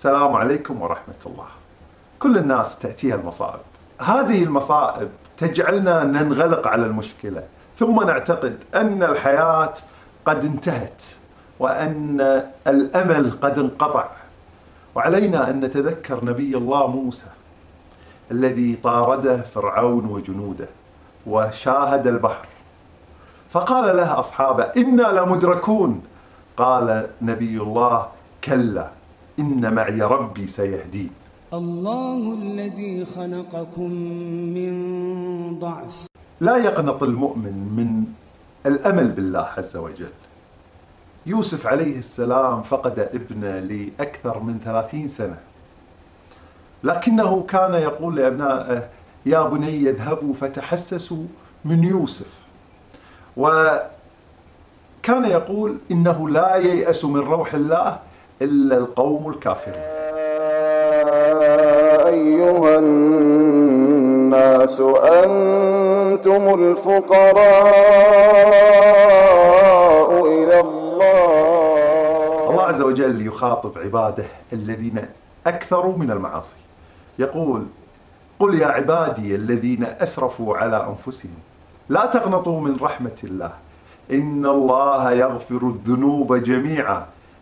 السلام عليكم ورحمة الله. كل الناس تأتيها المصائب. هذه المصائب تجعلنا ننغلق على المشكلة. ثم نعتقد أن الحياة قد انتهت وأن الأمل قد انقطع. وعلينا أن نتذكر نبي الله موسى الذي طارده فرعون وجنوده وشاهد البحر. فقال له أصحابه إنا لمدركون. قال نبي الله كلا. إن معي ربي سيهدين الله الذي خلقكم من ضعف. لا يقنط المؤمن من الأمل بالله عز وجل. يوسف عليه السلام فقد ابنه لأكثر من ثلاثين سنة. لكنه كان يقول لأبنائه يا بني اذهبوا فتحسسوا من يوسف. وكان يقول إنه لا ييأس من روح الله إلا القوم الكافرون. أيها الناس أنتم الفقراء إلى الله. الله عز وجل يخاطب عباده الذين أكثروا من المعاصي. يقول قل يا عبادي الذين أسرفوا على أنفسهم لا تقنطوا من رحمة الله. إن الله يغفر الذنوب جميعا.